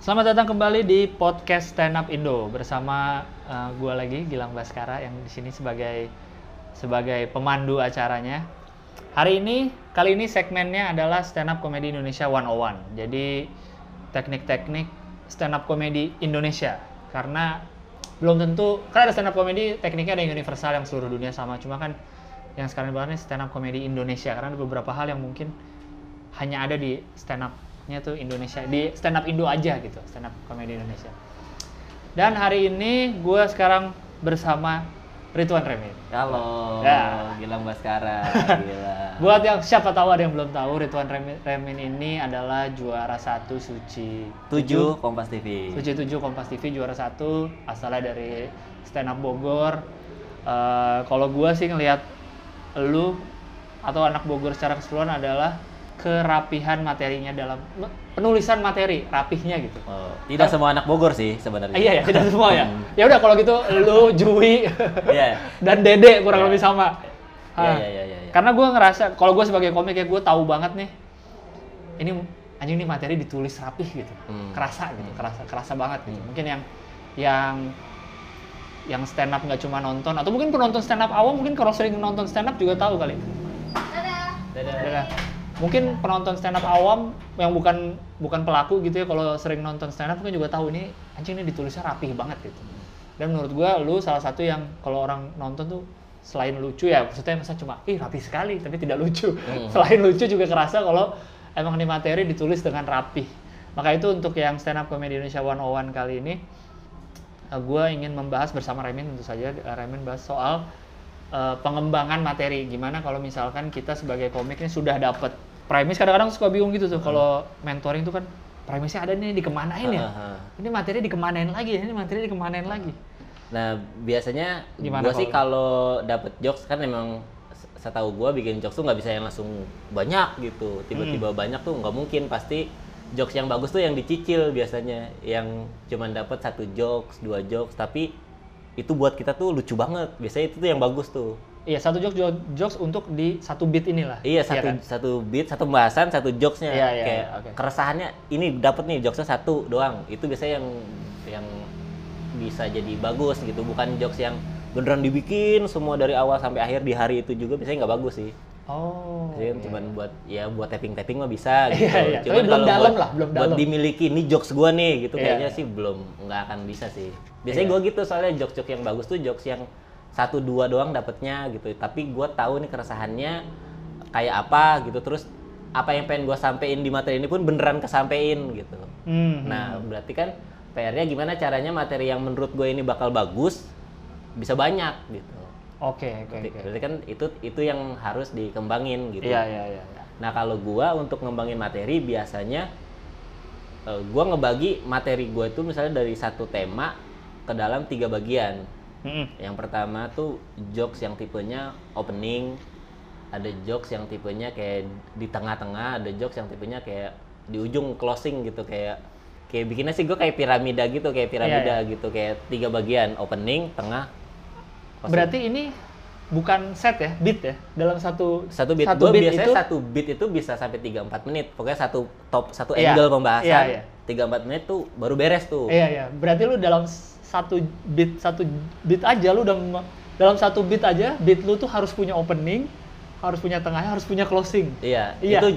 Selamat datang kembali di podcast Stand Up Indo bersama uh, gua lagi Gilang Baskara yang di sini sebagai sebagai pemandu acaranya. Hari ini kali ini segmennya adalah Stand Up Comedy Indonesia 101. Jadi teknik-teknik stand up comedy Indonesia karena belum tentu kan ada stand up comedy tekniknya ada yang universal yang seluruh dunia sama cuma kan yang sekarang nih stand up comedy Indonesia karena ada beberapa hal yang mungkin hanya ada di stand up-nya tuh Indonesia di stand up Indo aja gitu stand up comedy Indonesia dan hari ini gue sekarang bersama Ridwan Remin Halo, Ya. Gilang Baskara, gila. buat yang siapa tahu ada yang belum tahu Ridwan Remin, Remin ini adalah juara satu suci Tujuh Kompas TV. Suci 7 Kompas TV juara satu asalnya dari stand up Bogor. Eh, kalau gua sih ngelihat lu atau anak Bogor secara keseluruhan adalah kerapihan materinya dalam penulisan materi rapihnya gitu. Oh, tidak semua anak Bogor sih sebenarnya. Iya ya, tidak semua ya. Hmm. Ya udah kalau gitu lu Jui Iya. dan Dede kurang Iya. lebih sama. Iya, Ah. iya, iya, iya, iya. Karena gua ngerasa kalau gua sebagai komik ya gua tahu banget nih ini anjing ini materi ditulis rapih gitu. Hmm. Kerasa gitu, kerasa kerasa banget gitu. Mungkin yang yang yang stand up nggak cuma nonton atau mungkin penonton stand up awam mungkin kalau sering nonton stand up juga tahu kali. Dadah. Dadah. Mungkin penonton stand up awam yang bukan bukan pelaku gitu ya kalau sering nonton stand up mungkin juga tahu ini anjing ini ditulisnya rapih banget gitu. Dan menurut gua lu salah satu yang kalau orang nonton tuh selain lucu ya maksudnya masa cuma ih rapi sekali tapi tidak lucu. Hmm. Selain lucu juga kerasa kalau emang ini materi ditulis dengan rapih. Maka itu untuk yang stand up comedy Indonesia 101 kali ini gue ingin membahas bersama Remin tentu saja Eh, Remin bahas soal eh, pengembangan materi gimana kalau misalkan kita sebagai komik ini sudah dapat premis kadang-kadang suka bingung gitu tuh kalau mentoring tuh kan premisnya ada nih dikemanain ya Aha. ini materi dikemanain lagi ya ini materi dikemanain lagi Nah, biasanya Gimana gua sih kalau- dapet jokes kan emang se- setahu gua bikin jokes tuh nggak bisa yang langsung banyak gitu. Tiba-tiba banyak tuh nggak mungkin pasti jokes yang bagus tuh yang dicicil biasanya yang cuman dapat satu jokes, dua jokes tapi itu buat kita tuh lucu banget. Biasanya itu tuh yang bagus tuh. Iya satu jokes jokes, jokes untuk di satu beat inilah Iya satu kan? satu beat, satu pembahasan, satu jokesnya. Iya, iya, Kayak oke. keresahannya ini dapat nih jokesnya satu doang. Itu biasanya yang yang bisa jadi bagus gitu. Bukan jokes yang beneran dibikin semua dari awal sampai akhir di hari itu juga biasanya nggak bagus sih. oh Jadi iya. cuman buat ya buat tapping tapping mah bisa gitu. Iya, iya. Tapi Cuman belum kalau dalam buat- lah, belum Buat dalam. dimiliki ini jokes gua nih gitu Iya, kayaknya iya. sih belum nggak akan bisa sih. Biasanya Iya. gua gitu soalnya jokes jokes yang bagus tuh jokes yang satu dua doang dapetnya gitu. Tapi gua tahu nih keresahannya kayak apa gitu terus apa yang pengen gua sampein di materi ini pun beneran kesampein gitu. Hmm, Nah, berarti kan PR-nya gimana caranya materi yang menurut gue ini bakal bagus bisa banyak gitu. oke oke Berarti, oke berarti kan itu itu yang harus dikembangin gitu. iya iya iya iya. Nah kalau gua untuk ngembangin materi biasanya eh, gua ngebagi materi gue itu misalnya dari satu tema ke dalam tiga bagian. Yang pertama tuh jokes yang tipenya opening, ada jokes yang tipenya kayak di tengah-tengah, ada jokes yang tipenya kayak di ujung closing gitu kayak kayak bikinnya sih gue kayak piramida gitu kayak piramida Iya, gitu kayak tiga bagian opening, tengah, closing. berarti ini bukan set ya beat ya? Dalam satu satu beat. satu beat biasanya itu satu beat itu bisa sampai 3-4 menit. Pokoknya satu top satu Iya, angle iya, pembahasan. Iya. tiga empat menit tuh baru beres tuh. Iya iya, berarti lu dalam satu beat satu beat aja lu udah dalam satu beat aja beat lu tuh harus punya opening, harus punya tengahnya, harus punya closing. iya Iya. itu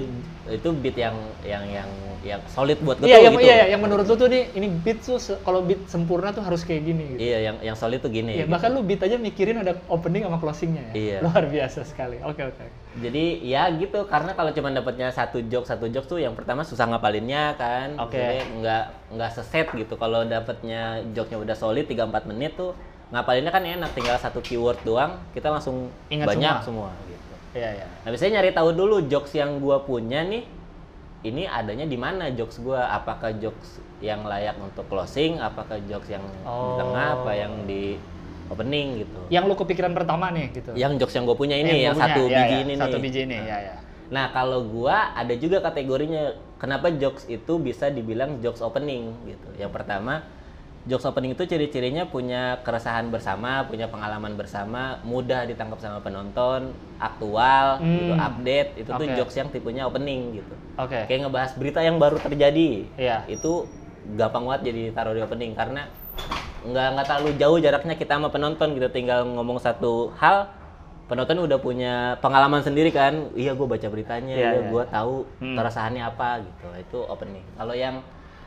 itu beat yang yang yang yang solid buat gue Iya, tuh yang, gitu iya, iya, yang menurut lu tuh nih ini beat tuh kalau beat sempurna tuh harus kayak gini gitu. iya yang yang solid tuh gini Iya, gitu. bahkan lu beat aja mikirin ada opening sama closingnya ya. Iya. Luar biasa sekali. Oke, oke. jadi ya gitu karena kalau cuma dapatnya satu joke satu joke tuh yang pertama susah ngapalinnya kan Oke. Jadi nggak nggak seset gitu kalau dapatnya joke-nya udah solid 3-4 menit tuh ngapalinnya kan enak tinggal satu keyword doang kita langsung Ingat banyak semua. semua gitu Iya, iya. Nah, biasanya nyari tahu dulu jokes yang gua punya nih, ini adanya di mana jokes gua? Apakah jokes yang layak untuk closing, apakah jokes yang di Oh. tengah, apa yang di opening gitu. Yang lu kepikiran pertama nih gitu. Yang jokes yang gue punya Yang ini, yang, gua punya, satu iya, biji iya, ini Satu nih. biji ini, ya, ya. Nah, kalau gua ada juga kategorinya kenapa jokes itu bisa dibilang jokes opening gitu. Yang pertama, jokes opening itu ciri-cirinya punya keresahan bersama, punya pengalaman bersama, mudah ditangkap sama penonton, aktual, gitu, Hmm. update. Itu tuh Oke. jokes yang tipenya opening gitu. Oke. Kayak ngebahas berita yang baru terjadi. Iya. Itu gampang banget jadi taruh di opening karena nggak nggak terlalu jauh jaraknya kita sama penonton gitu tinggal ngomong satu hal penonton udah punya pengalaman sendiri kan iya gue baca beritanya Iya, iya, iya, gue tahu Hmm. keresahannya apa gitu itu opening kalau yang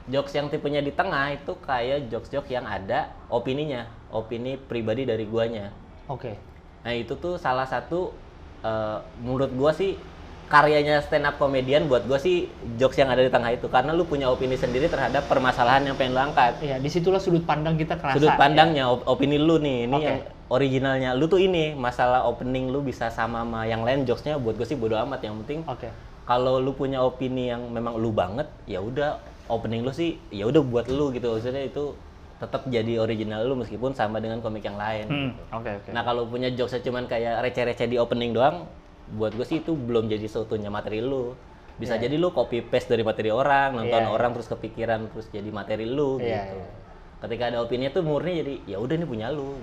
jokes yang tipenya di tengah itu kayak jokes-jokes yang ada opininya opini pribadi dari guanya Oke. Nah itu tuh salah satu eh, menurut gua sih karyanya stand up komedian buat gua sih jokes yang ada di tengah itu karena lu punya opini sendiri terhadap permasalahan yang pengen lu angkat. Iya, di situlah sudut pandang kita kerasa. Sudut ya. pandangnya, op- opini lu nih, ini Oke. yang originalnya. Lu tuh ini masalah opening lu bisa sama sama yang lain jokesnya buat gue sih bodo amat. Yang penting Oke. kalau lu punya opini yang memang lu banget, ya udah opening lu sih ya udah buat lu gitu. Maksudnya itu tetap jadi original lu meskipun sama dengan komik yang lain. Hmm, gitu. Oke, oke. Nah kalau punya jokesnya cuman kayak receh-receh di opening doang, buat gue sih itu belum jadi seutuhnya materi lu. Bisa Iya. jadi lu copy paste dari materi orang, nonton Iya, iya. orang terus kepikiran terus jadi materi lu Iya, gitu. iya. Ketika ada opini tuh murni jadi ya udah ini punya lu.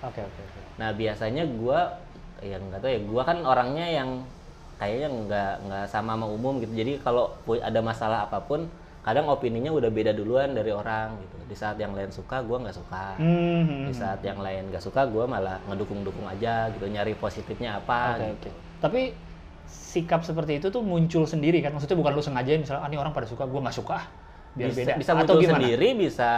Oke, oke, oke. Nah biasanya gua yang nggak tahu ya, gua kan orangnya yang kayaknya nggak nggak sama sama umum gitu. Jadi kalau ada masalah apa pun, kadang opininya udah beda duluan dari orang gitu. Di saat yang lain suka, gua nggak suka Hmm, di saat yang lain gak suka gue malah ngedukung-dukung aja gitu nyari positifnya apa Oke, gitu. oke. Tapi sikap seperti itu tuh muncul sendiri kan? Maksudnya bukan lu sengajain misalnya, ah ini orang pada suka, gua nggak suka, ah." Biar bisa, beda. bisa Atau gimana? sendiri bisa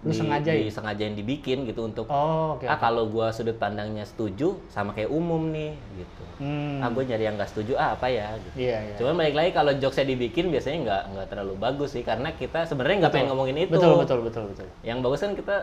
Lu sengajain? disengajain dibikin gitu untuk Oh, oke. ah oke. kalau gue sudut pandangnya setuju sama kayak umum nih gitu Hmm. ah gue nyari yang gak setuju ah apa ya gitu Iya, iya. cuman balik lagi kalau jokesnya dibikin biasanya nggak nggak terlalu bagus sih karena kita sebenarnya nggak pengen ngomongin itu Betul, betul, betul, betul. yang bagus kan kita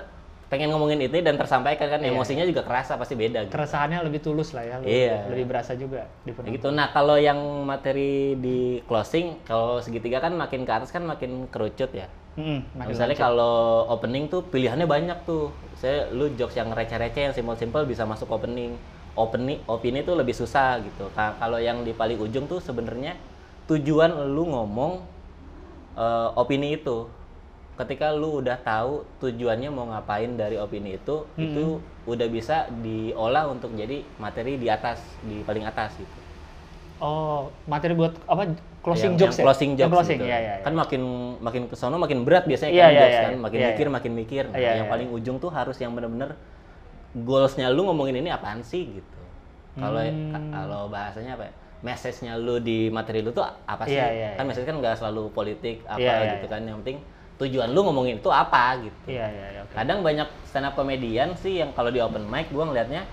pengen ngomongin itu dan tersampaikan kan Iya, emosinya juga kerasa pasti beda gitu. Keresahannya lebih tulus lah ya, lebih, Iya. lebih berasa juga di penonton. gitu. Nah, kalau yang materi di closing, kalau segitiga kan makin ke atas kan makin kerucut ya. Hmm, Nah, makin misalnya kalau opening tuh pilihannya banyak tuh. Saya lu jokes yang receh-receh, yang simple-simple bisa masuk opening. Opening opini tuh lebih susah gitu. Ka- Kalau yang di paling ujung tuh sebenarnya tujuan lu ngomong eh, opini itu. Ketika lu udah tahu tujuannya mau ngapain dari opini itu, itu udah bisa diolah untuk jadi materi di atas, di paling atas gitu. Oh, materi buat apa? Closing yang, jokes yang ya? closing Yang jokes closing, gitu. iya, iya. kan makin makin ke sono makin berat biasanya Iya, kan iya, jokes iya, kan makin iya, mikir iya. makin mikir Nah, Iya, yang iya. paling ujung tuh harus yang bener-bener goalsnya lu ngomongin ini apaan sih gitu kalau Hmm. ka- kalau bahasanya apa ya message-nya lu di materi lu tuh apa sih Iya, iya, kan iya. message kan nggak selalu politik apa Iya, iya, gitu iya. kan yang penting tujuan lu ngomongin itu apa gitu Iya, iya, iya. oke. kadang banyak stand up comedian sih yang kalau di open mic gua ngelihatnya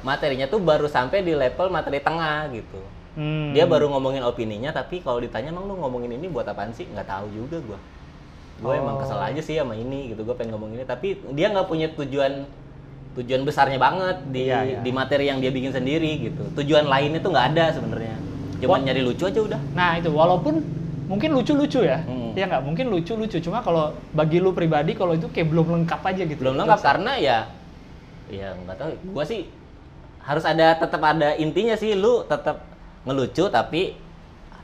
materinya tuh baru sampai di level materi tengah gitu Hmm. dia baru ngomongin opininya tapi kalau ditanya emang lu ngomongin ini buat apaan sih nggak tahu juga gua gue emang Oh. kesel aja sih sama ini gitu gue pengen ngomong ini tapi dia nggak punya tujuan tujuan besarnya banget di Iya, iya. di materi yang dia bikin sendiri gitu tujuan lainnya tuh nggak ada sebenarnya cuma Wah. nyari lucu aja udah Nah itu walaupun mungkin lucu-lucu ya, Hmm. Ya nggak mungkin lucu-lucu. Cuma kalau bagi lu pribadi kalau itu kayak belum lengkap aja gitu. belum lengkap Jokes. karena ya ya nggak tahu gue sih harus ada tetap ada intinya sih lu tetap ngelucu tapi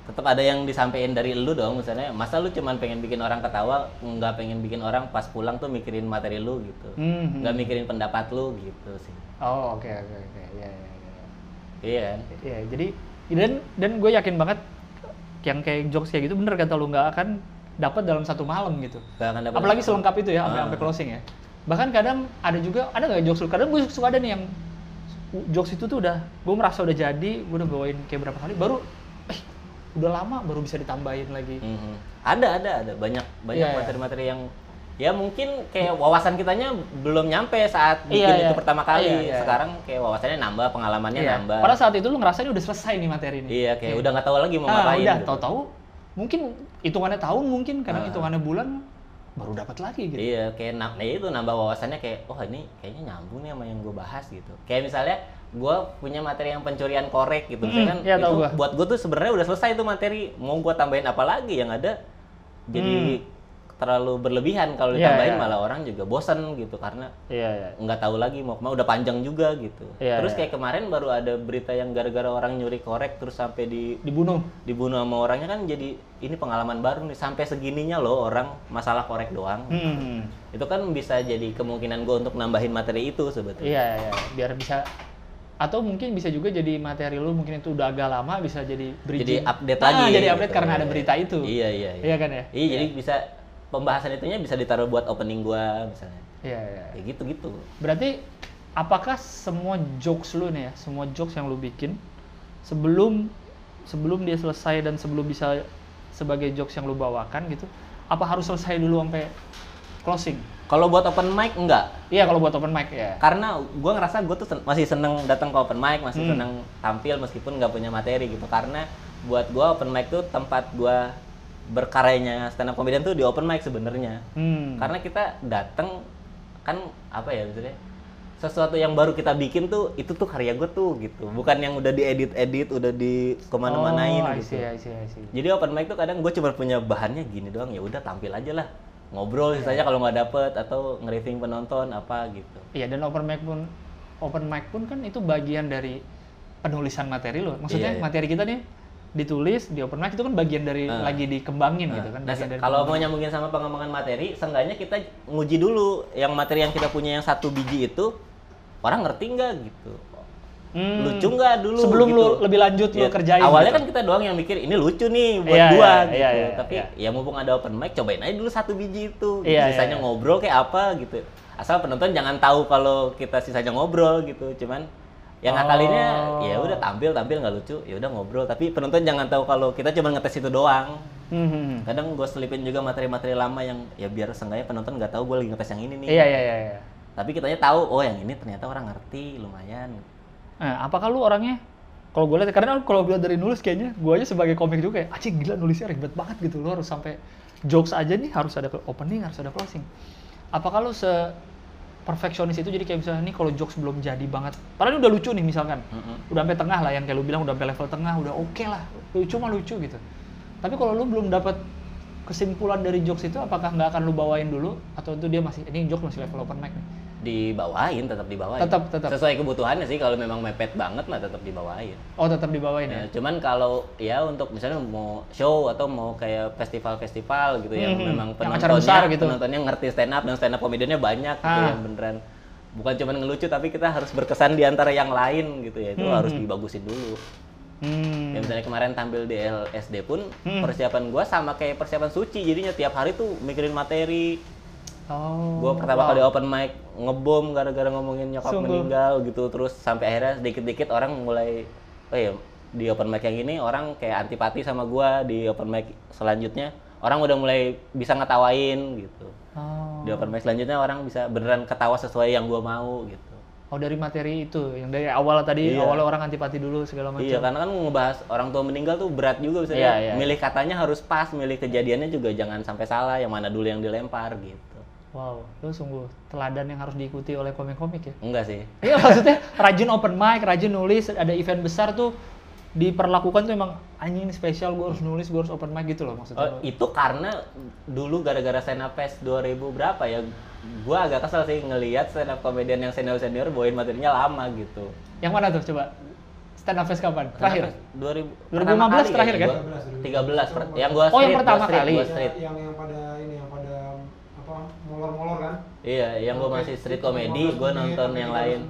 tetap ada yang disampaikan dari lu dong misalnya masa lu cuman pengen bikin orang ketawa nggak pengen bikin orang pas pulang tuh mikirin materi lu gitu Hmm, hmm. nggak mikirin pendapat lu gitu sih Oh oke oke oke. Iya iya iya. Iya jadi dan dan gue yakin banget yang kayak jokes kayak gitu bener kata lu nggak akan dapat dalam satu malam gitu. Dapet Apalagi apa-apa. selengkap itu ya sampai Ah. sampai closing ya. Bahkan kadang ada juga ada nggak jokes lu? Kadang gue suka ada nih yang jokes itu tuh udah gue merasa udah jadi, gue udah bawain kayak berapa kali baru eh udah lama baru bisa ditambahin lagi. Mhm. ada ada ada banyak banyak Iya, iya. materi-materi yang ya mungkin kayak wawasan kitanya belum nyampe saat Iya, bikin iya. itu pertama kali Iya, iya. sekarang kayak wawasannya nambah pengalamannya Iya. nambah Pada saat itu lu ngerasa ini udah selesai nih materi ini. iya kayak udah nggak tahu lagi mau ah, ngapain udah gitu. tahu-tahu mungkin hitungannya tahun mungkin kadang Ah. hitungannya bulan baru dapat lagi gitu. Iya, kayak na- nah itu nambah wawasannya kayak, oh ini kayaknya nyambung nih sama yang gue bahas gitu. Kayak misalnya gue punya materi yang pencurian korek gitu, Mm, misalnya kan iya, tahu itu gua. buat gue tuh sebenarnya udah selesai tuh materi, mau gue tambahin apa lagi yang ada jadi terlalu berlebihan kalau Hmm. Iya, ditambahin iya. malah orang juga bosan gitu karena Iya iya. nggak tahu lagi mau ke mana udah panjang juga gitu. Iya, terus iya. kayak kemarin baru ada berita yang gara-gara orang nyuri korek terus sampai di Dibunuh. dibunuh sama orangnya kan jadi ini pengalaman baru nih sampai segininya loh orang masalah korek doang Hmm. itu kan bisa jadi kemungkinan gue untuk nambahin materi itu sebetulnya Iya, iya, biar bisa atau mungkin bisa juga jadi materi lu mungkin itu udah agak lama bisa jadi jadi bridging. update Ah, lagi jadi update gitu. karena ada berita itu. iya iya iya Iya kan ya? Iya, jadi bisa pembahasan itunya bisa ditaruh buat opening gua misalnya. Iya, iya. Ya gitu-gitu. Berarti apakah semua jokes lu nih ya, semua jokes yang lu bikin sebelum sebelum dia selesai dan sebelum bisa sebagai jokes yang lu bawakan gitu, apa harus selesai dulu sampai closing? Kalau buat open mic enggak. Iya kalau buat open mic ya. Karena gua ngerasa gua tuh sen- masih seneng datang ke open mic, masih Hmm. seneng tampil meskipun nggak punya materi gitu. Karena buat gua open mic tuh tempat gua berkaryanya stand up comedian tuh di open mic sebenarnya. Hmm. Karena kita datang kan apa ya maksudnya sesuatu yang baru kita bikin tuh itu tuh karya gue tuh gitu bukan yang udah diedit edit udah di ke mana-manain oh, I gitu see, I see, I see. jadi open mic tuh kadang gue cuma punya bahannya gini doang ya udah tampil aja lah ngobrol sisanya kalau nggak dapet atau nge-review penonton apa gitu Iya dan open mic pun open mic pun kan itu bagian dari penulisan materi lo. Maksudnya Iya, iya. materi kita nih ditulis di open mic itu kan bagian dari Ah. lagi dikembangin Nah, gitu kan. nah, bagian dari kalau mau nyambungin sama pengembangan materi, seenggaknya kita nguji dulu yang materi yang kita punya yang satu biji itu orang ngerti nggak gitu. Hmm. Lucu nggak dulu? Sebelum gitu. lu lebih lanjut lu Iya, kerjain. Awalnya gitu. kan kita doang yang mikir ini lucu nih buat Iya, gua iya, gitu. iya, iya, Tapi iya. ya mumpung ada open mic, cobain aja dulu satu biji itu. Gitu. Iya, sisanya iya. ngobrol kayak apa gitu. Asal penonton jangan tahu kalau kita sisanya ngobrol gitu. Cuman yang ngakalinnya Oh. ya udah tampil tampil nggak lucu ya udah ngobrol tapi penonton jangan tahu kalau kita cuma ngetes itu doang Hmm, hmm, hmm. kadang gue selipin juga materi-materi lama yang ya biar seenggaknya penonton nggak tahu gue lagi ngetes yang ini nih Iya iya iya. iya. tapi kitanya tahu oh yang ini ternyata orang ngerti lumayan Nah, apakah lu orangnya kalau gue lihat karena kalau gue dari nulis kayaknya gue aja sebagai komik juga ya acing gila nulisnya ribet banget gitu lu harus sampai jokes aja nih harus ada opening harus ada closing apakah lu se perfeksionis itu jadi kayak misalnya nih kalau jokes belum jadi banget. Padahal ini udah lucu nih misalkan. Mm-mm. udah sampai tengah lah yang kayak lu bilang udah sampai level tengah udah oke lah. Lucu mah lucu gitu. Tapi kalau lu belum dapat kesimpulan dari jokes itu apakah nggak akan lu bawain dulu? Atau itu dia masih ini jokes masih level open mic nih dibawain tetap dibawain Tetap, tetap. sesuai kebutuhannya sih kalau memang mepet banget mah tetap dibawain oh tetap dibawain ya Ya, cuman kalau ya untuk misalnya mau show atau mau kayak festival-festival gitu yang Mhm. memang Yang acara penontonnya besar gitu. penontonnya ngerti stand up dan stand up komediannya banyak gitu Ah. yang beneran bukan cuman ngelucu tapi kita harus berkesan di antara yang lain gitu ya itu Mhm. harus dibagusin dulu. hmm. Ya misalnya kemarin tampil di LSD pun Hmm. persiapan gua sama kayak persiapan suci jadinya tiap hari tuh mikirin materi. Oh Gua pertama wow. kali open mic ngebom gara-gara ngomongin nyokap Sungguh. meninggal gitu terus sampai akhirnya sedikit-dikit orang mulai oh ya di open mic yang ini orang kayak antipati sama gua di open mic selanjutnya orang udah mulai bisa ngetawain gitu. Oh. Di open mic selanjutnya orang bisa beneran ketawa sesuai yang gua mau gitu. Oh dari materi itu yang dari awal tadi Iya. awalnya orang antipati dulu segala macam. Iya, karena kan ngebahas orang tua meninggal tuh berat juga misalnya. Iya, iya. Milih katanya harus pas, milih kejadiannya juga jangan sampai salah, yang mana dulu yang dilempar gitu. Wow, itu sungguh teladan yang harus diikuti oleh komik-komik ya. Enggak sih. Iya maksudnya rajin open mic, rajin nulis, ada event besar tuh diperlakukan tuh emang anjing ini spesial gue harus nulis, gue harus open mic gitu loh maksudnya. Oh, itu karena dulu gara-gara stand up fest 2000 berapa ya gua agak kesel sih ngelihat stand up comedian yang senior-senior bawain materinya lama gitu. Yang mana tuh coba? Stand up fest kapan? Terakhir? Stand up fest 2000 2015 pertama kali terakhir kan? gua. 13 per- yang gua Oh, yang pertama gua street, kali. gua Ya, street. yang yang pada ini yang pada apa molor-molor kan Iya, yang gua masih street comedy, gua nonton yang lain.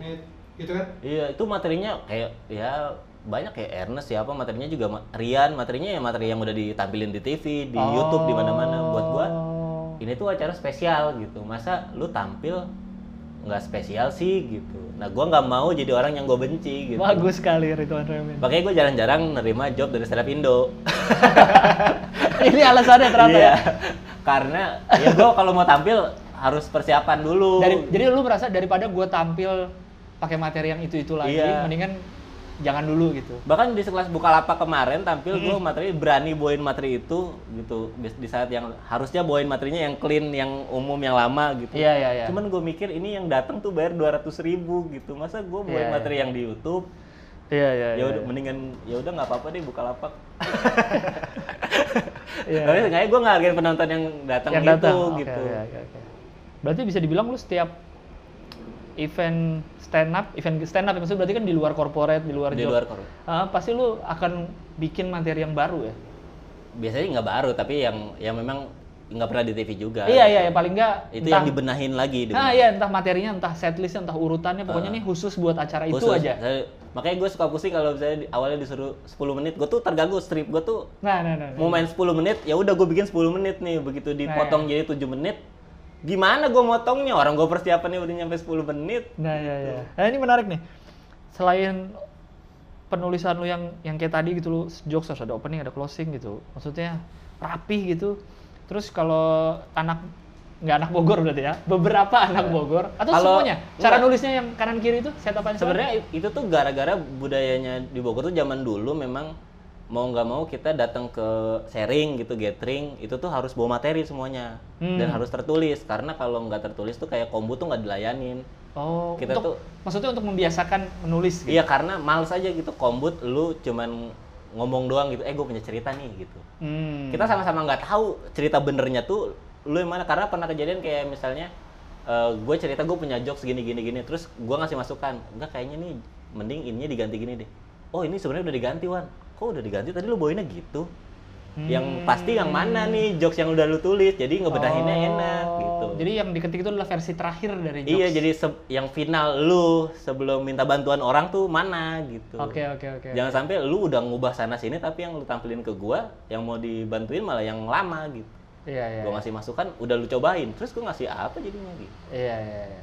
itu kan Iya, itu materinya kayak ya banyak kayak Ernest siapa materinya juga Rian, materinya ya materi yang udah ditampilin di TV, di YouTube, di mana-mana buat gua. Oh. Ini tuh acara spesial gitu. Masa lu tampil nggak spesial sih gitu. Nah, gua nggak mau jadi orang yang gue benci gitu. Bagus sekali Ridwan Remin. Makanya gue jarang-jarang nerima job dari stand up Indo. Ini alasannya ternyata Iya. ya. Karena ya gue kalau mau tampil harus persiapan dulu. Dari, jadi lu merasa daripada gue tampil pakai materi yang itu-itu lagi, Iya. mendingan jangan dulu gitu. bahkan di sekelas Bukalapak kemarin tampil gue Hmm. materi berani bawain materi itu gitu Di- saat yang harusnya bawain materinya yang clean yang umum yang lama gitu Iya, iya, iya. cuman gue mikir ini yang datang tuh bayar 200 ribu gitu masa gue bawain Iya, iya. materi yang di YouTube Iya, iya, ya udah mendingan ya udah nggak apa-apa deh Bukalapak Iya. tapi seenggaknya gue ngehargain penonton yang datang yang itu datang Oke, gitu oke, oke, oke. Berarti bisa dibilang lu setiap event stand up, event stand up maksudnya berarti kan di luar corporate, di luar di job. luar kor Ah, pasti lu akan bikin materi yang baru ya. biasanya nggak baru tapi yang yang memang nggak pernah di TV juga. Iya iya ya, paling enggak Itu yang dibenahin lagi. Nah, dibenahin. iya entah materinya, entah setlistnya, entah urutannya, pokoknya Ah. nih khusus buat acara itu Khusus. aja. Saya- makanya gue suka pusing kalau misalnya di- awalnya disuruh 10 menit, gue tuh terganggu strip gue tuh Nah, nah, nah. nah. mau main 10 menit, ya udah gue bikin 10 menit nih, begitu dipotong iya. jadi 7 menit, gimana gue motongnya? Orang gue persiapannya udah nyampe 10 menit. Nah, ya, ya. Nah, ini menarik nih. Selain penulisan lu yang yang kayak tadi gitu lu jokes harus ada opening, ada closing gitu. Maksudnya rapih gitu. Terus kalau anak nggak anak Bogor berarti ya, beberapa anak Bogor atau Iya. Kalau- semuanya. Cara enggak. nulisnya yang kanan kiri itu setupan Sebenarnya i- itu tuh gara-gara budayanya di Bogor tuh zaman dulu memang mau nggak mau kita datang ke sharing gitu gathering itu tuh harus bawa materi semuanya Hmm. dan harus tertulis karena kalau nggak tertulis tuh kayak kombu tuh nggak dilayanin Oh, Kita untuk, tuh- maksudnya untuk membiasakan menulis gitu. iya karena males aja gitu kombut lu cuman ngomong doang gitu eh gue punya cerita nih gitu Hmm. kita sama-sama nggak tahu cerita benernya tuh lu yang mana karena pernah kejadian kayak misalnya gue cerita gue punya jokes gini gini gini terus gue ngasih masukan enggak kayaknya nih mending ininya diganti gini deh oh ini sebenarnya udah diganti wan kok udah diganti? Tadi lu bawainnya gitu. Yang pasti yang mana nih? Jokes yang udah lu tulis jadi ngebedahinnya enak Oh, gitu. Jadi yang diketik itu adalah versi terakhir dari jokes. iya jadi se- yang final lu sebelum minta bantuan orang tuh mana gitu. Oke, oke, oke. jangan sampai lu udah ngubah sana sini tapi yang lu tampilin ke gua yang mau dibantuin malah yang lama gitu. Iya, iya. gua ngasih masukan udah lu cobain terus gua ngasih apa jadinya gitu. Iya, iya, iya.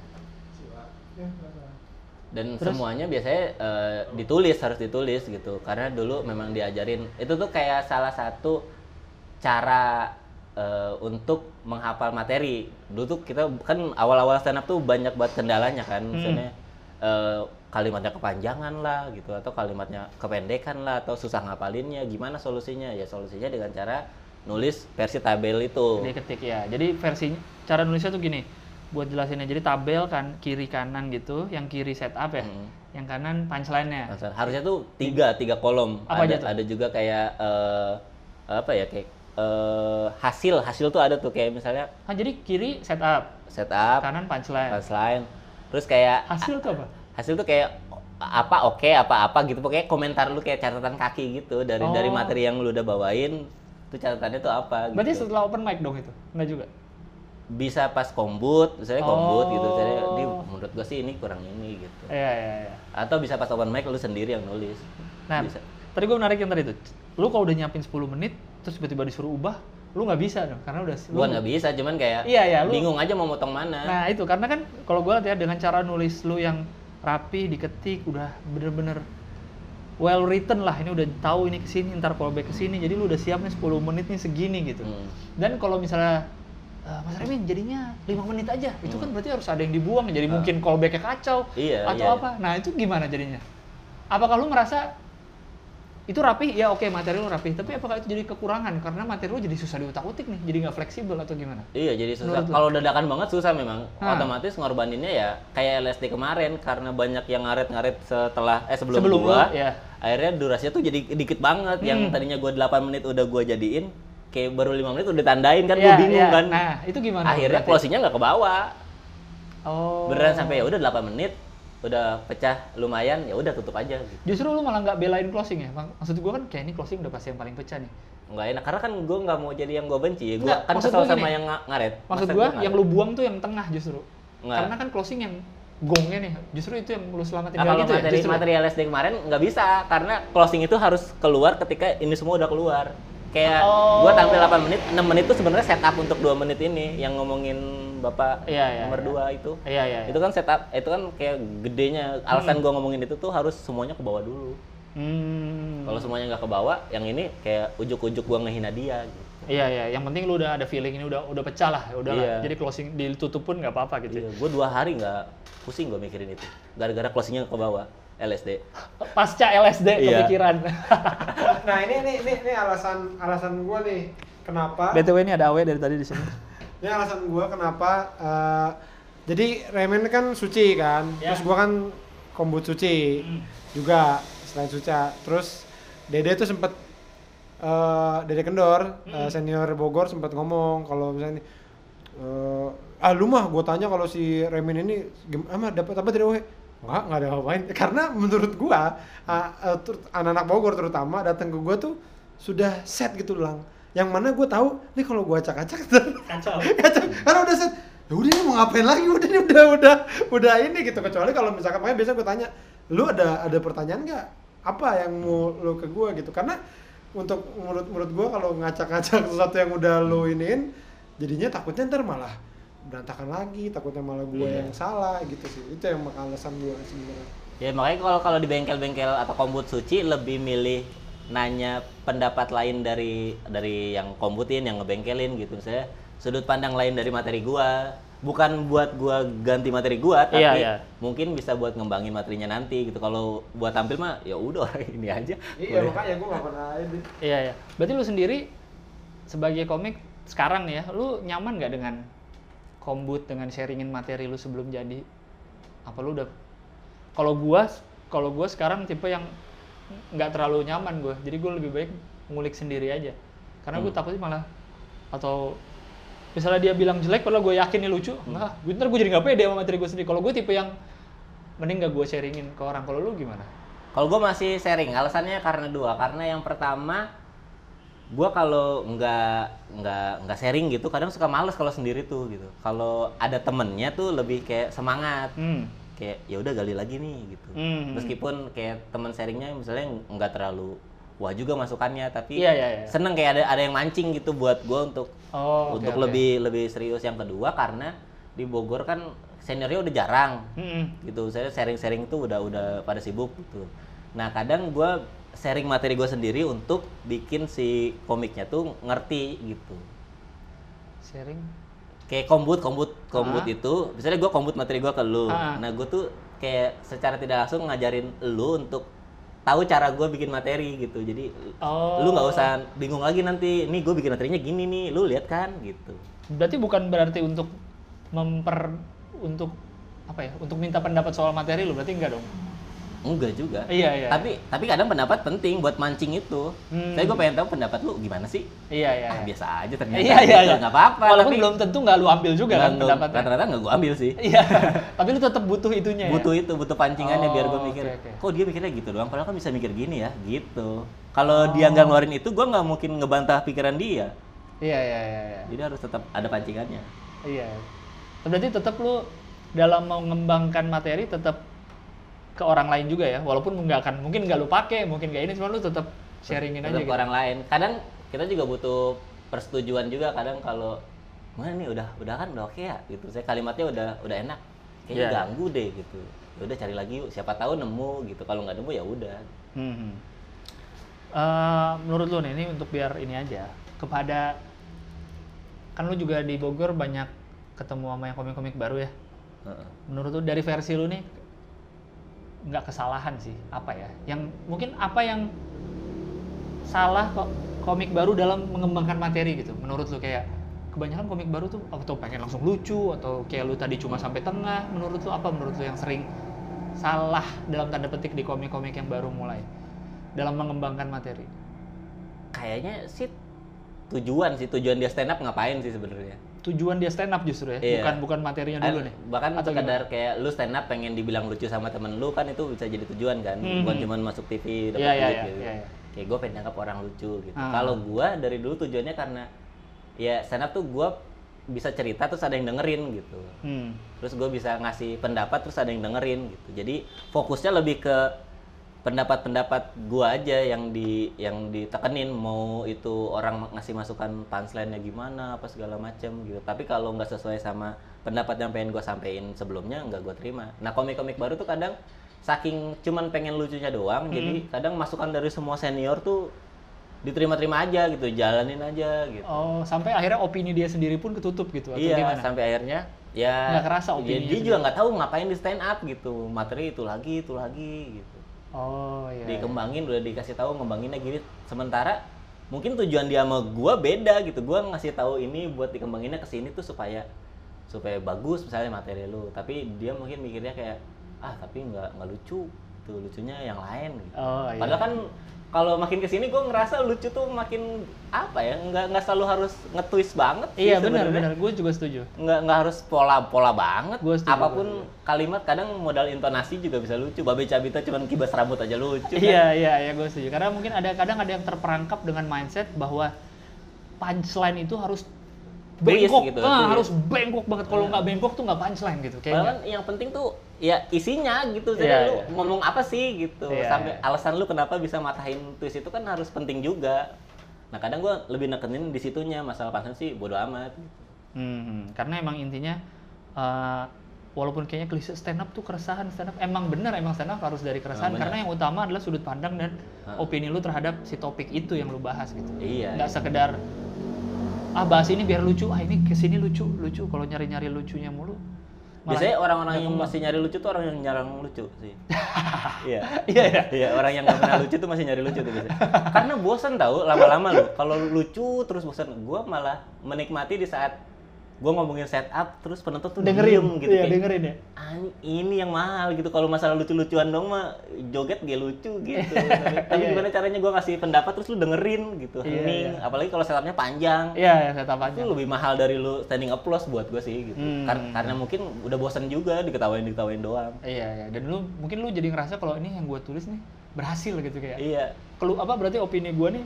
Dan semuanya biasanya eh, ditulis harus ditulis gitu. Karena dulu memang diajarin. Itu tuh kayak salah satu cara eh, untuk menghafal materi. Dulu tuh kita kan awal-awal stand up tuh banyak banget kendalanya kan. Misalnya eh, kalimatnya kepanjangan lah gitu atau kalimatnya kependekan lah atau susah ngapalinnya gimana solusinya? Ya solusinya dengan cara nulis versi tabel itu. Diketik ya. Jadi versinya cara nulisnya tuh gini. Buat jelasinnya jadi tabel kan kiri kanan gitu, yang kiri setup ya. Hmm. Yang kanan punchline-nya. Harusnya tuh tiga, tiga kolom. Apa ada, aja tuh? ada juga kayak eh, apa ya kayak eh, hasil, hasil tuh ada tuh kayak misalnya Ah, jadi kiri setup, setup, kanan punchline. punchline, terus kayak Hasil tuh apa? hasil tuh kayak apa oke apa apa gitu pokoknya komentar lu kayak catatan kaki gitu dari dari Oh. materi yang lu udah bawain tuh catatannya tuh apa Berarti gitu. setelah open mic dong itu? Enggak juga. Bisa pas kombut misalnya kombut gitu misalnya Oh. di menurut gua sih ini kurang ini gitu Iya, iya, iya. atau bisa pas open mic lu sendiri yang nulis Nah, bisa tadi gue menarik yang tadi tuh. Lu kalau udah nyiapin 10 menit, terus tiba-tiba disuruh ubah, lu nggak bisa dong, karena udah gua nggak bisa cuman kayak Iya, iya, lu- bingung aja mau motong mana Nah itu karena kan kalau gue ya dengan cara nulis lu yang rapi, diketik, udah bener-bener well written lah. Ini udah tahu ini ke sini, ntar callback ke sini. Jadi lu udah siap nih 10 menit nih segini gitu. Hmm. Dan kalau misalnya "Eh, Mas Remin jadinya 5 menit aja, itu kan berarti harus ada yang dibuang. Jadi mungkin callbacknya kacau Hmm. Iya, atau iya. apa. Nah itu gimana jadinya? Apakah lu merasa itu rapi? Ya oke materi lu rapi. Tapi apakah itu jadi kekurangan? Karena materi lu jadi susah diutak-utik nih, jadi nggak fleksibel atau gimana? Iya jadi susah. Kalau dadakan banget susah memang. Hah. Otomatis ngorbaninnya ya kayak LSD kemarin karena banyak yang ngaret-ngaret setelah eh sebelum, Sebelum gua. lu, ya. Akhirnya durasinya tuh jadi dikit banget. Yang Hmm. tadinya gua 8 menit udah gua jadiin kayak baru lima menit udah tandain kan Iya, gua bingung iya. kan. Nah, itu gimana? Akhirnya closingnya nggak ke bawah. Oh. Beneran sampai ya udah 8 menit udah pecah lumayan ya udah tutup aja gitu. Justru lu malah nggak belain closing ya? Mak- Maksud gua kan kayak ini closing udah pasti yang paling pecah nih. Nggak enak karena kan gua nggak mau jadi yang gua benci. Gua Nggak, kan maksud kesel sama gini. yang nga- ngaret. Maksud ngaret? yang lu buang tuh yang tengah justru. Nggak. Karena kan closing yang gongnya nih, justru itu yang lu selamatin Nah, kalau gitu ya? materi Justru. materi LSD kemarin nggak bisa karena closing itu harus keluar ketika ini semua udah keluar. Kayak Oh. gua tampil 8 menit, 6 menit itu sebenarnya setup untuk 2 menit ini yang ngomongin Bapak Iya, iya, nomor iya. 2 itu. Iya, iya. Itu kan setup, itu kan kayak gedenya alasan gua ngomongin itu tuh harus semuanya ke bawah dulu. Hmm. Kalau semuanya nggak ke bawah, yang ini kayak ujuk-ujuk gua ngehina dia gitu. Iya, iya. Yang penting lu udah ada feeling ini udah udah pecah lah, udah lah. Iya. Jadi closing ditutup pun nggak apa-apa gitu. Iya, gua dua hari nggak pusing gua mikirin itu. Gara-gara closingnya ke bawah. LSD. Pasca LSD Iya. kepikiran. Nah ini ini ini, ini alasan alasan gue nih kenapa BTW ini ada awe dari tadi di sini. ini alasan gue kenapa eh, jadi remen kan suci kan Ya. terus gue kan kombut suci juga selain suca terus dede tuh sempet eh, dede kendor eh, senior Bogor sempet ngomong kalau misalnya eh, ah lu mah gue tanya kalau si remen ini gim- ah mah dapat apa dari Ohe Enggak, nggak ada ngapain. Karena menurut gua, anak-anak Bogor terutama datang ke gua tuh sudah set gitu lang. yang mana gue tahu nih kalau gue acak-acak Kacau. kacau karena udah set ya udah ini mau ngapain lagi udah ini udah udah udah ini gitu kecuali kalau misalkan makanya biasanya gue tanya lu ada ada pertanyaan nggak apa yang mau lu ke gue gitu karena untuk menurut menurut gue kalau ngacak-ngacak sesuatu yang udah lu iniin jadinya takutnya ntar malah berantakan lagi takutnya malah gue Iya. yang salah gitu sih itu yang makanya alasan gue sebenarnya Ya makanya kalau kalau di bengkel-bengkel atau kombut suci lebih milih nanya pendapat lain dari dari yang kombutin, yang ngebengkelin gitu. Misalnya sudut pandang lain dari materi gua. Bukan buat gua ganti materi gua, tapi Iya, iya. mungkin bisa buat ngembangin materinya nanti gitu. Kalau buat tampil mah ya udah ini aja. iya makanya gue gak pernah ini Iya ya. Berarti lu sendiri sebagai komik sekarang nih ya, lu nyaman nggak dengan kombut dengan sharingin materi lu sebelum jadi? Apa lu udah? Kalau gua, kalau gua sekarang tipe yang nggak terlalu nyaman gua. Jadi gua lebih baik ngulik sendiri aja. Karena gue Hmm. takutnya malah atau misalnya dia bilang jelek, padahal gue yakin ini lucu, enggak, gue ntar gue jadi nggak pede sama materi gue sendiri. Kalau gue tipe yang mending nggak gue sharingin ke orang. Kalau lu gimana? Kalau gue masih sharing, alasannya karena dua. Karena yang pertama, gue kalau nggak nggak nggak sharing gitu, kadang suka males kalau sendiri tuh gitu. Kalau ada temennya tuh lebih kayak semangat, Hmm. kayak ya udah gali lagi nih gitu. Hmm. Meskipun kayak teman sharingnya misalnya nggak terlalu wah juga masukannya, tapi Iya, iya, iya. seneng kayak ada ada yang mancing gitu buat gue untuk Oh, untuk oke. lebih lebih serius. Yang kedua karena di Bogor kan seniornya udah jarang Hmm. gitu saya sharing-sharing itu udah udah pada sibuk gitu nah kadang gue sharing materi gue sendiri untuk bikin si komiknya tuh ngerti gitu Sharing. kayak kombut kombut kombut Ah. itu misalnya gue kombut materi gue ke lu Ah. nah gue tuh kayak secara tidak langsung ngajarin lu untuk tahu cara gue bikin materi gitu jadi Oh. lu nggak usah bingung lagi nanti nih gue bikin materinya gini nih lu lihat kan gitu Berarti bukan berarti untuk memper untuk apa ya? Untuk minta pendapat soal materi lu berarti enggak dong? Enggak juga Iya, iya. tapi tapi kadang pendapat penting buat mancing itu Hmm. saya gue pengen tahu pendapat lu gimana sih Iya, iya. ah iya. biasa aja ternyata Iya, iya, iya. nggak apa-apa Walaupun tapi belum tentu nggak lu ambil juga kan pendapatnya. rata-rata nggak gue ambil sih Iya. Tapi lu tetap butuh itunya ya. butuh itu butuh pancingannya biar gue Oh, mikir oke, oke. kok dia mikirnya gitu doang padahal kan bisa mikir gini ya gitu kalau dia nggak ngeluarin itu gue nggak mungkin ngebantah pikiran dia Iya, iya, iya, iya. jadi harus tetap ada pancingannya Iya. Berarti tetap lu dalam mengembangkan materi tetap ke orang lain juga ya. Walaupun nggak akan mungkin nggak lu pakai, mungkin nggak ini cuma lu tetap sharingin aja tetap gitu. ke orang lain kadang kita juga butuh persetujuan juga kadang kalau mana nih udah udah kan udah oke ya gitu saya kalimatnya udah udah enak kayaknya Iya. ganggu deh gitu ya udah cari lagi yuk siapa tahu nemu gitu kalau nggak nemu ya udah Hmm. Eh, menurut lu nih, ini untuk biar ini aja kepada kan lu juga di Bogor banyak ketemu sama yang komik-komik baru ya. Heeh. Menurut lu dari versi lu nih nggak kesalahan sih apa ya? Yang mungkin apa yang salah kok komik baru dalam mengembangkan materi gitu? Menurut lu kayak kebanyakan komik baru tuh atau pengen langsung lucu atau kayak lu tadi cuma sampai tengah. Menurut lu apa? Menurut lu yang sering salah dalam tanda petik di komik-komik yang baru mulai dalam mengembangkan materi? kayaknya sih tujuan sih tujuan dia stand up ngapain sih sebenarnya Tujuan dia stand up justru ya, Iya. bukan bukan materinya dulu Kan nih. bahkan Atau sekedar kayak lu stand up pengen dibilang lucu sama temen lu kan itu bisa jadi tujuan kan Mhm. bukan cuma masuk TV dapat Iya, iya, duit iya, gitu iya, iya. kayak gue pengen nangkap orang lucu gitu Ah. kalau gua dari dulu tujuannya karena ya stand up tuh gua bisa cerita terus ada yang dengerin gitu Hmm. terus gue bisa ngasih pendapat terus ada yang dengerin gitu jadi fokusnya lebih ke pendapat-pendapat gua aja yang di yang ditekenin mau itu orang ngasih masukan punchline-nya gimana apa segala macam gitu. Tapi kalau nggak sesuai sama pendapat yang pengen gua sampein sebelumnya nggak gua terima. Nah komik-komik baru tuh kadang saking cuman pengen lucunya doang jadi kadang masukan dari semua senior tuh diterima-terima aja gitu jalanin aja gitu. Oh, sampai akhirnya opini dia sendiri pun ketutup gitu atau iya gimana? sampai akhirnya ya Nggak kerasa ya, opininya dia juga nggak tahu ngapain di stand up gitu. Materi itu lagi itu lagi gitu Oh, iya. iya. dikembangin udah dikasih tahu ngembanginnya gini sementara mungkin tujuan dia sama gua beda gitu gua ngasih tahu ini buat dikembanginnya ke sini tuh supaya supaya bagus misalnya materi lu tapi dia mungkin mikirnya kayak ah tapi nggak nggak lucu tuh lucunya yang lain gitu. Oh, iya. padahal kan kalau makin ke sini gue ngerasa lucu tuh makin apa ya nggak nggak selalu harus nge-twist banget sih Iya, benar benar. Gue juga setuju. nggak nggak harus pola pola banget Gua setuju, apa pun gua kalimat kadang modal intonasi juga bisa lucu babe cabita cuman kibas rambut aja lucu kan? Iya, iya, iya, gue setuju. Karena mungkin ada kadang ada yang terperangkap dengan mindset bahwa punchline itu harus bengkok, gitu, ah, twist. harus bengkok banget. Kalau nggak bengkok tuh nggak punchline gitu. Bahkan Kayaknya. yang penting tuh ya isinya gitu. Jadi Iya, lu iya. ngomong apa sih gitu. Iya, Sampai iya. alasan lu kenapa bisa matahin twist itu kan harus penting juga. Nah kadang gua lebih nekenin di situnya masalah punchline sih bodo amat. Hmm, karena emang intinya eh, walaupun kayaknya klise stand up tuh keresahan stand up emang benar emang stand up harus dari keresahan karena yang utama adalah sudut pandang dan opini lu terhadap si topik itu yang lu bahas gitu. Iya. Nggak iya. sekedar ah bahas ini biar lucu, ah ini ke sini lucu, lucu. Kalau nyari-nyari lucunya mulu. malah Biasanya orang-orang yang masih nyari lucu tuh orang yang jarang lucu sih. Iya. Iya ya. Iya, orang yang nggak pernah lucu tuh masih nyari lucu tuh biasanya. Karena bosan tahu lama-lama lu. Kalau lucu terus bosan, gua malah menikmati di saat gua ngomongin setup terus penonton tuh dengerin diem gitu iya, kayak, dengerin ya. "Ah, ini- yang mahal gitu. Kalau masalah lucu-lucuan dong mah joget gak lucu gitu. Tapi, tapi Iya, gimana caranya gua ngasih pendapat terus lu dengerin gitu. Iya, Hening, iya. apalagi kalau setupnya panjang. Iya, ya, saya tahu Itu lebih mahal dari lu standing applause buat gua sih gitu. Hmm. Kar- karena mungkin udah bosan juga diketawain-diketawain doang. Iya, iya. Dan lu mungkin lu jadi ngerasa kalau ini yang gua tulis nih berhasil gitu kayak. Iya. Kelu apa berarti opini gua nih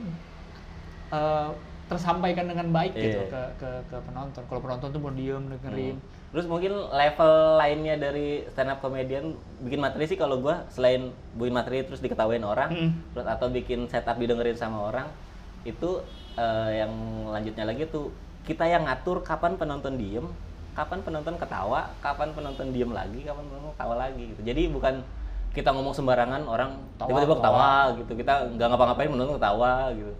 eh, tersampaikan dengan baik gitu Iya. ke, ke ke penonton. Kalau penonton tuh mau diem dengerin. Hmm. Terus mungkin level lainnya dari stand up comedian bikin materi sih kalau gua selain bikin materi terus diketawain orang, Mm. terus atau bikin setup didengerin sama orang, itu eh, yang lanjutnya lagi tuh kita yang ngatur kapan penonton diem, kapan penonton ketawa, kapan penonton diem lagi, kapan penonton ketawa lagi gitu. Jadi bukan kita ngomong sembarangan orang tiba-tiba ketawa tawa. gitu. Kita nggak ngapa-ngapain penonton ketawa gitu.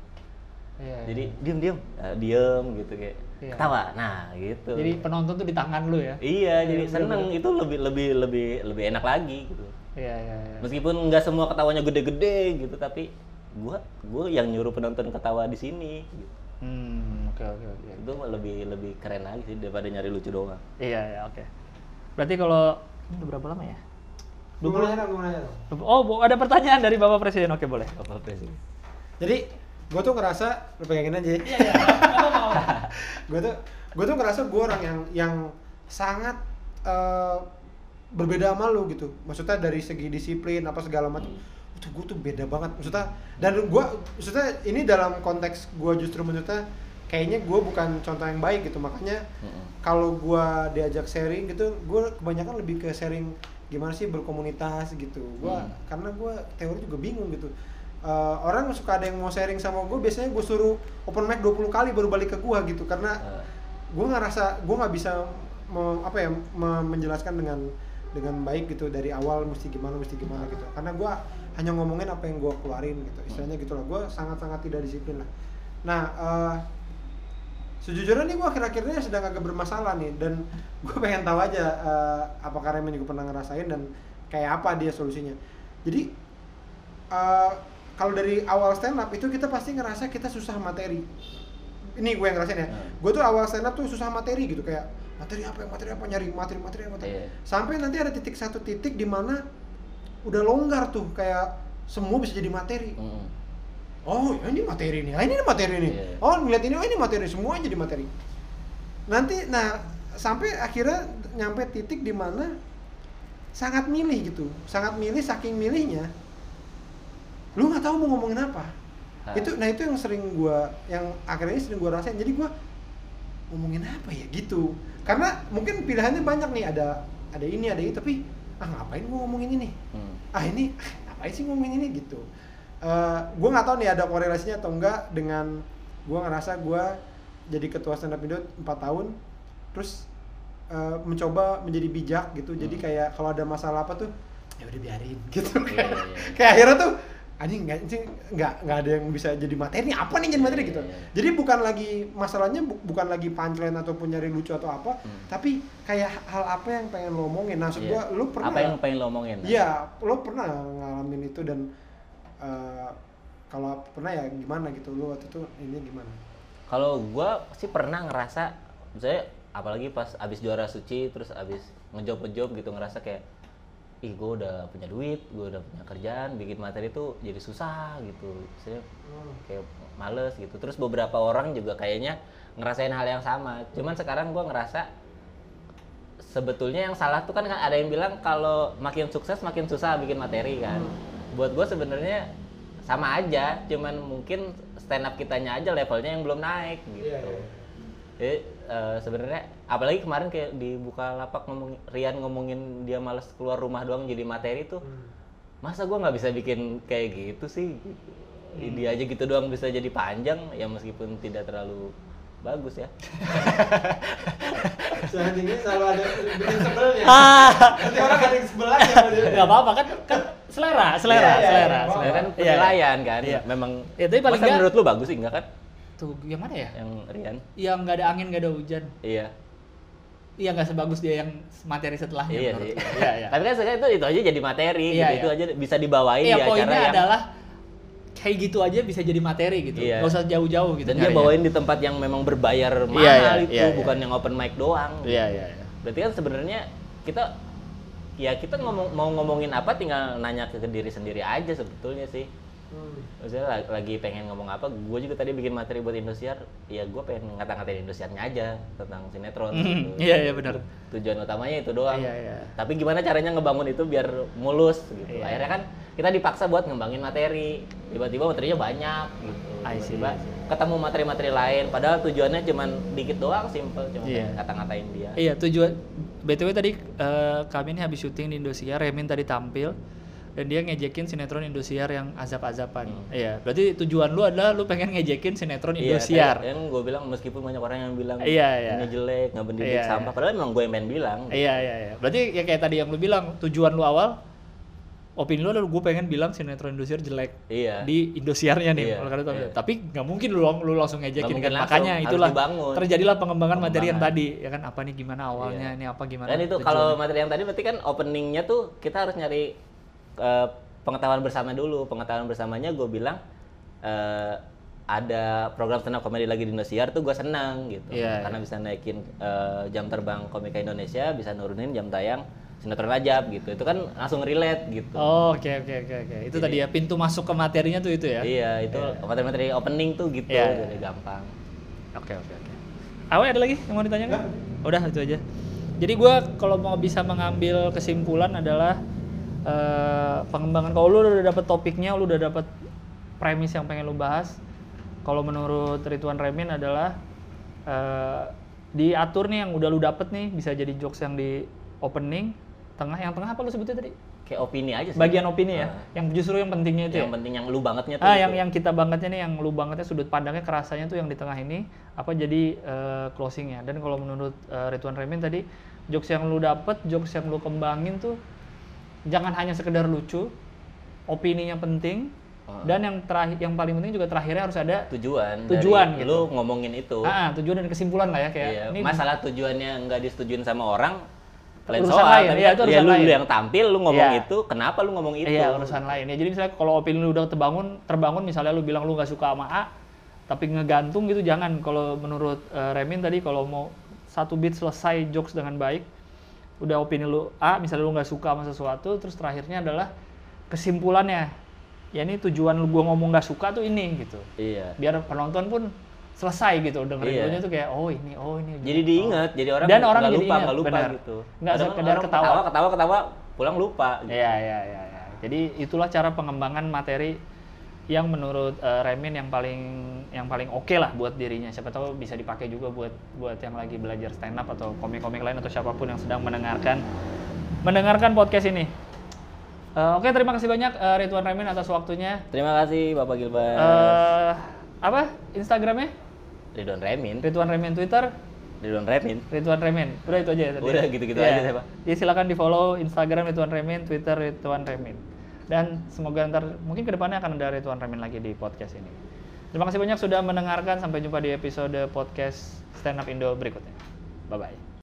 Iya, Jadi diem diem, Eh, diem gitu kayak Iya. ketawa. Nah gitu. jadi penonton tuh di tangan lu ya. Iya, jadi Iya, seneng itu lebih lebih lebih lebih enak lagi gitu. Iya, iya, iya. Meskipun nggak semua ketawanya gede-gede gitu, tapi gua gua yang nyuruh penonton ketawa di sini. Gitu. Hmm, oke oke oke. Itu lebih lebih keren lagi sih daripada nyari lucu doang. Iya, iya, oke. Berarti kalau ini udah berapa lama ya? Gue mau nanya dong, gue mau nanya dong. Oh, ada pertanyaan dari Bapak Presiden. Oke, boleh. Apa sih? Jadi gue tuh ngerasa, lu pegangin aja ya. Iya, iya. gue tuh gue tuh ngerasa gue orang yang yang sangat eh, berbeda sama lu gitu maksudnya dari segi disiplin apa segala macam itu gue tuh beda banget maksudnya dan gue maksudnya ini dalam konteks gue justru maksudnya kayaknya gue bukan contoh yang baik gitu makanya Mm-mm. kalau gue diajak sharing gitu gue kebanyakan lebih ke sharing gimana sih berkomunitas gitu gue Hmm. karena gue teori juga bingung gitu Eh, orang suka ada yang mau sharing sama gue biasanya gue suruh open mic 20 kali baru balik ke gue gitu. Karena Eh, gue ngerasa gue nggak bisa me- apa ya me- menjelaskan dengan dengan baik gitu dari awal mesti gimana mesti gimana gitu. Karena gue hanya ngomongin apa yang gue keluarin gitu. Istilahnya gitu lah gue sangat sangat tidak disiplin lah. Nah eh, sejujurnya nih gue akhir-akhir ini sedang agak bermasalah nih dan gue pengen tahu aja eh, apakah Remen juga pernah ngerasain dan kayak apa dia solusinya. Jadi eh, kalau dari awal stand up itu kita pasti ngerasa kita susah materi ini gue yang ngerasain ya Hmm. gue tuh awal stand up tuh susah materi gitu kayak materi apa materi apa nyari materi materi materi Iya. sampai nanti ada titik satu titik di mana udah longgar tuh kayak semua bisa jadi materi mm-mm. oh ya ini materi nih ah, ini materi nih Iya. oh ngeliat ini oh ini materi semua jadi materi nanti nah sampai akhirnya nyampe titik di mana sangat milih gitu sangat milih saking milihnya lu nggak tahu mau ngomongin apa. Ah. itu nah itu yang sering gua yang akhirnya sering gua rasain. Jadi gua ngomongin apa ya? Gitu. Karena mungkin pilihannya banyak nih. Ada ada ini ada itu tapi ah ngapain gua ngomongin ini? Hmm. ah ini ngapain sih ngomongin ini? Gitu. Eh gue nggak tahu nih ada korelasinya atau enggak dengan gue ngerasa gue jadi ketua stand up Indo 4 tahun terus eh, mencoba menjadi bijak gitu. Jadi Hmm. kayak kalau ada masalah apa tuh ya udah biarin gitu. Iya, iya, iya. kayak akhirnya tuh anjing nggak nggak nggak ada yang bisa jadi materi apa nih jadi materi Iya, gitu iya, iya. jadi bukan lagi masalahnya bu- bukan lagi punchline ataupun nyari lucu atau apa Hmm. tapi kayak hal apa yang pengen lo omongin nah maksud Iya. gue lu pernah Apa yang pengen lo omongin? Iya, lo pernah ngalamin itu dan eh, kalau pernah ya gimana gitu lo waktu itu ini gimana? Kalau gua sih pernah ngerasa, misalnya apalagi pas abis juara suci, terus abis ngejob ngejob gitu ngerasa kayak, ih gue udah punya duit, gue udah punya kerjaan, bikin materi tuh jadi susah gitu, saya kayak males gitu. Terus beberapa orang juga kayaknya ngerasain hal yang sama. Cuman sekarang gua ngerasa sebetulnya yang salah tuh kan ada yang bilang kalau makin sukses makin susah bikin materi kan. Buat gue sebenarnya sama aja, cuman mungkin stand up kitanya aja levelnya yang belum naik gitu. Iya, iya. Jadi eh, sebenarnya apalagi kemarin kayak dibuka lapak ngomong Rian ngomongin dia males keluar rumah doang jadi materi tuh. Masa gua nggak bisa bikin kayak gitu sih? Gitu. Dia aja gitu doang bisa jadi panjang ya meskipun tidak terlalu bagus ya. Seandainya selalu ada bikin sebelnya. Nanti orang ada yang sebel aja sama dia. nggak apa-apa kan kan selera, selera, Iya, iya, selera, iya, selera. Ya kan penilaian kan. Iya. Memang Ya, tapi paling masa menurut lu bagus sih enggak kan? Tuh, yang mana ya? Yang Rian. Yang nggak ada angin, nggak ada hujan. Iya. Iya nggak sebagus dia yang materi setelahnya. Iya menurut gua. Iya, iya. Tapi kan sekarang itu itu aja jadi materi Iya, gitu. Itu iya. aja bisa dibawain Iya di acara poinnya yang adalah kayak gitu aja bisa jadi materi gitu. Iya. Nggak usah jauh-jauh gitu. dan dia nyarinya. bawain di tempat yang memang berbayar mahal Iya, iya, itu, iya, iya. bukan yang open mic doang. Iya iya iya. Berarti kan sebenarnya kita ya kita ngomong mau ngomongin apa tinggal nanya ke diri sendiri aja sebetulnya sih. Hmm. Maksudnya la- lagi pengen ngomong apa, gue juga tadi bikin materi buat Indosiar, ya gue pengen ngata-ngatain Indosiarnya aja tentang sinetron. Hmm, gitu. iya, iya, benar. Tujuan utamanya itu doang. Iya, iya. Tapi gimana caranya ngebangun itu biar mulus gitu. Iya. Akhirnya kan kita dipaksa buat ngembangin materi. Tiba-tiba materinya banyak gitu. Tiba-tiba ketemu materi-materi lain, padahal tujuannya cuman dikit doang, simple, cuma Iya. pengen ngata-ngatain dia. Iya tujuan btw tadi eh, kami ini habis syuting di Indosiar, Remin tadi tampil dan dia ngejekin sinetron Indosiar yang azab-azaban. Hmm. Iya, berarti tujuan lu adalah lu pengen ngejekin sinetron Iya, Indosiar. kayak yang gue bilang meskipun banyak orang yang bilang Iya, iya. ini jelek, nggak mendidik Iya, sampah, iya. padahal memang gue yang pengen bilang. Iya iya iya. Berarti ya kayak tadi yang lu bilang tujuan lu awal opini lu adalah gue pengen bilang sinetron Indosiar jelek Iya. di Indosiarnya nih. Iya, oleh karena itu. iya. Tapi nggak mungkin lu, lu langsung ngejekin kan. langsung, Makanya itulah dibangun. terjadilah pengembangan materi yang Pengembangan. tadi ya kan apa nih gimana awalnya Iya. ini apa gimana. Dan itu kalau materi yang tadi berarti kan openingnya tuh kita harus nyari eh, pengetahuan bersama dulu. Pengetahuan bersamanya gue bilang eh, ada program stand up comedy lagi di Indosiar tuh gue senang gitu. Iya, Karena bisa naikin eh, jam terbang komika Indonesia, bisa nurunin jam tayang sinetron rajab gitu. Itu kan langsung relate gitu. Oh, oke oke oke oke. Itu tadi ya pintu masuk ke materinya tuh itu ya. Iya, itu materi-materi opening tuh gitu, Iya, iya, jadi gampang. Oke oke oke. Awe ada lagi yang mau ditanyakan? Udah itu aja. Jadi gua kalau mau bisa mengambil kesimpulan adalah eh, pengembangan kalau lu udah dapet topiknya, lu udah dapet premis yang pengen lu bahas. Kalau menurut Rituan Remin adalah eh, diatur nih yang udah lu dapet nih bisa jadi jokes yang di opening, tengah, yang tengah apa lu sebutnya tadi? Kayak opini aja sih. Bagian opini ya, Ah. yang justru yang pentingnya itu yang ya. penting yang lu bangetnya tuh. Ah, itu. yang yang kita bangetnya nih, yang lu bangetnya sudut pandangnya kerasanya tuh yang di tengah ini apa jadi eh, closingnya. Dan kalau menurut eh, Ridwan Remin tadi, jokes yang lu dapet, jokes yang lu kembangin tuh jangan hanya sekedar lucu, opininya penting, Ah. dan yang terakhir, yang paling penting juga terakhirnya harus ada tujuan Tujuan dari gitu. lu ngomongin itu. ah, tujuan dan kesimpulan lah ya kayak Iya, ini masalah tujuannya nggak disetujuin sama orang lain Urusan soal, lain, tapi iya, kan itu ya urusan lu, lain. lu yang tampil lu ngomong Iya. itu, kenapa lu ngomong itu? Iya urusan lain ya. Jadi misalnya kalau opini lu udah terbangun, terbangun misalnya lu bilang lu nggak suka sama A, tapi ngegantung gitu jangan. Kalau menurut eh, Remin tadi kalau mau satu beat selesai jokes dengan baik, udah opini lu A, misalnya lu nggak suka sama sesuatu, terus terakhirnya adalah kesimpulannya. Ya ini tujuan lu gua ngomong nggak suka tuh ini gitu. Iya. Biar penonton pun selesai gitu dengerin Iya. dulunya tuh kayak oh ini oh ini. Jadi diingat, jadi orang Dan orang jadi lupa, ingat, nggak lupa benar. gitu. Nggak sekedar orang ketawa. ketawa, ketawa, ketawa, pulang lupa. gitu. Iya, iya, iya, iya. Jadi itulah cara pengembangan materi yang menurut eh, Remin yang paling yang paling oke lah buat dirinya. Siapa tahu bisa dipakai juga buat buat yang lagi belajar stand up atau komik-komik lain atau siapa pun yang sedang mendengarkan mendengarkan podcast ini. Eh, oke, terima kasih banyak eh, Ridwan Remin atas waktunya. Terima kasih Bapak Gilbert. Eh apa Instagramnya? Ridwan Remin, Ridwan Remin Twitter, Ridwan Remin. Ridwan Remin. Udah itu aja ya tadi. Udah, gitu-gitu Iya. aja, siapa? Ya silakan di follow Instagram Ridwan Remin, Twitter Ridwan Remin. Dan semoga ntar mungkin ke depannya akan ada Ridwan Remin lagi di podcast ini. Terima kasih banyak sudah mendengarkan. Sampai jumpa di episode podcast Stand Up Indo berikutnya. Bye bye.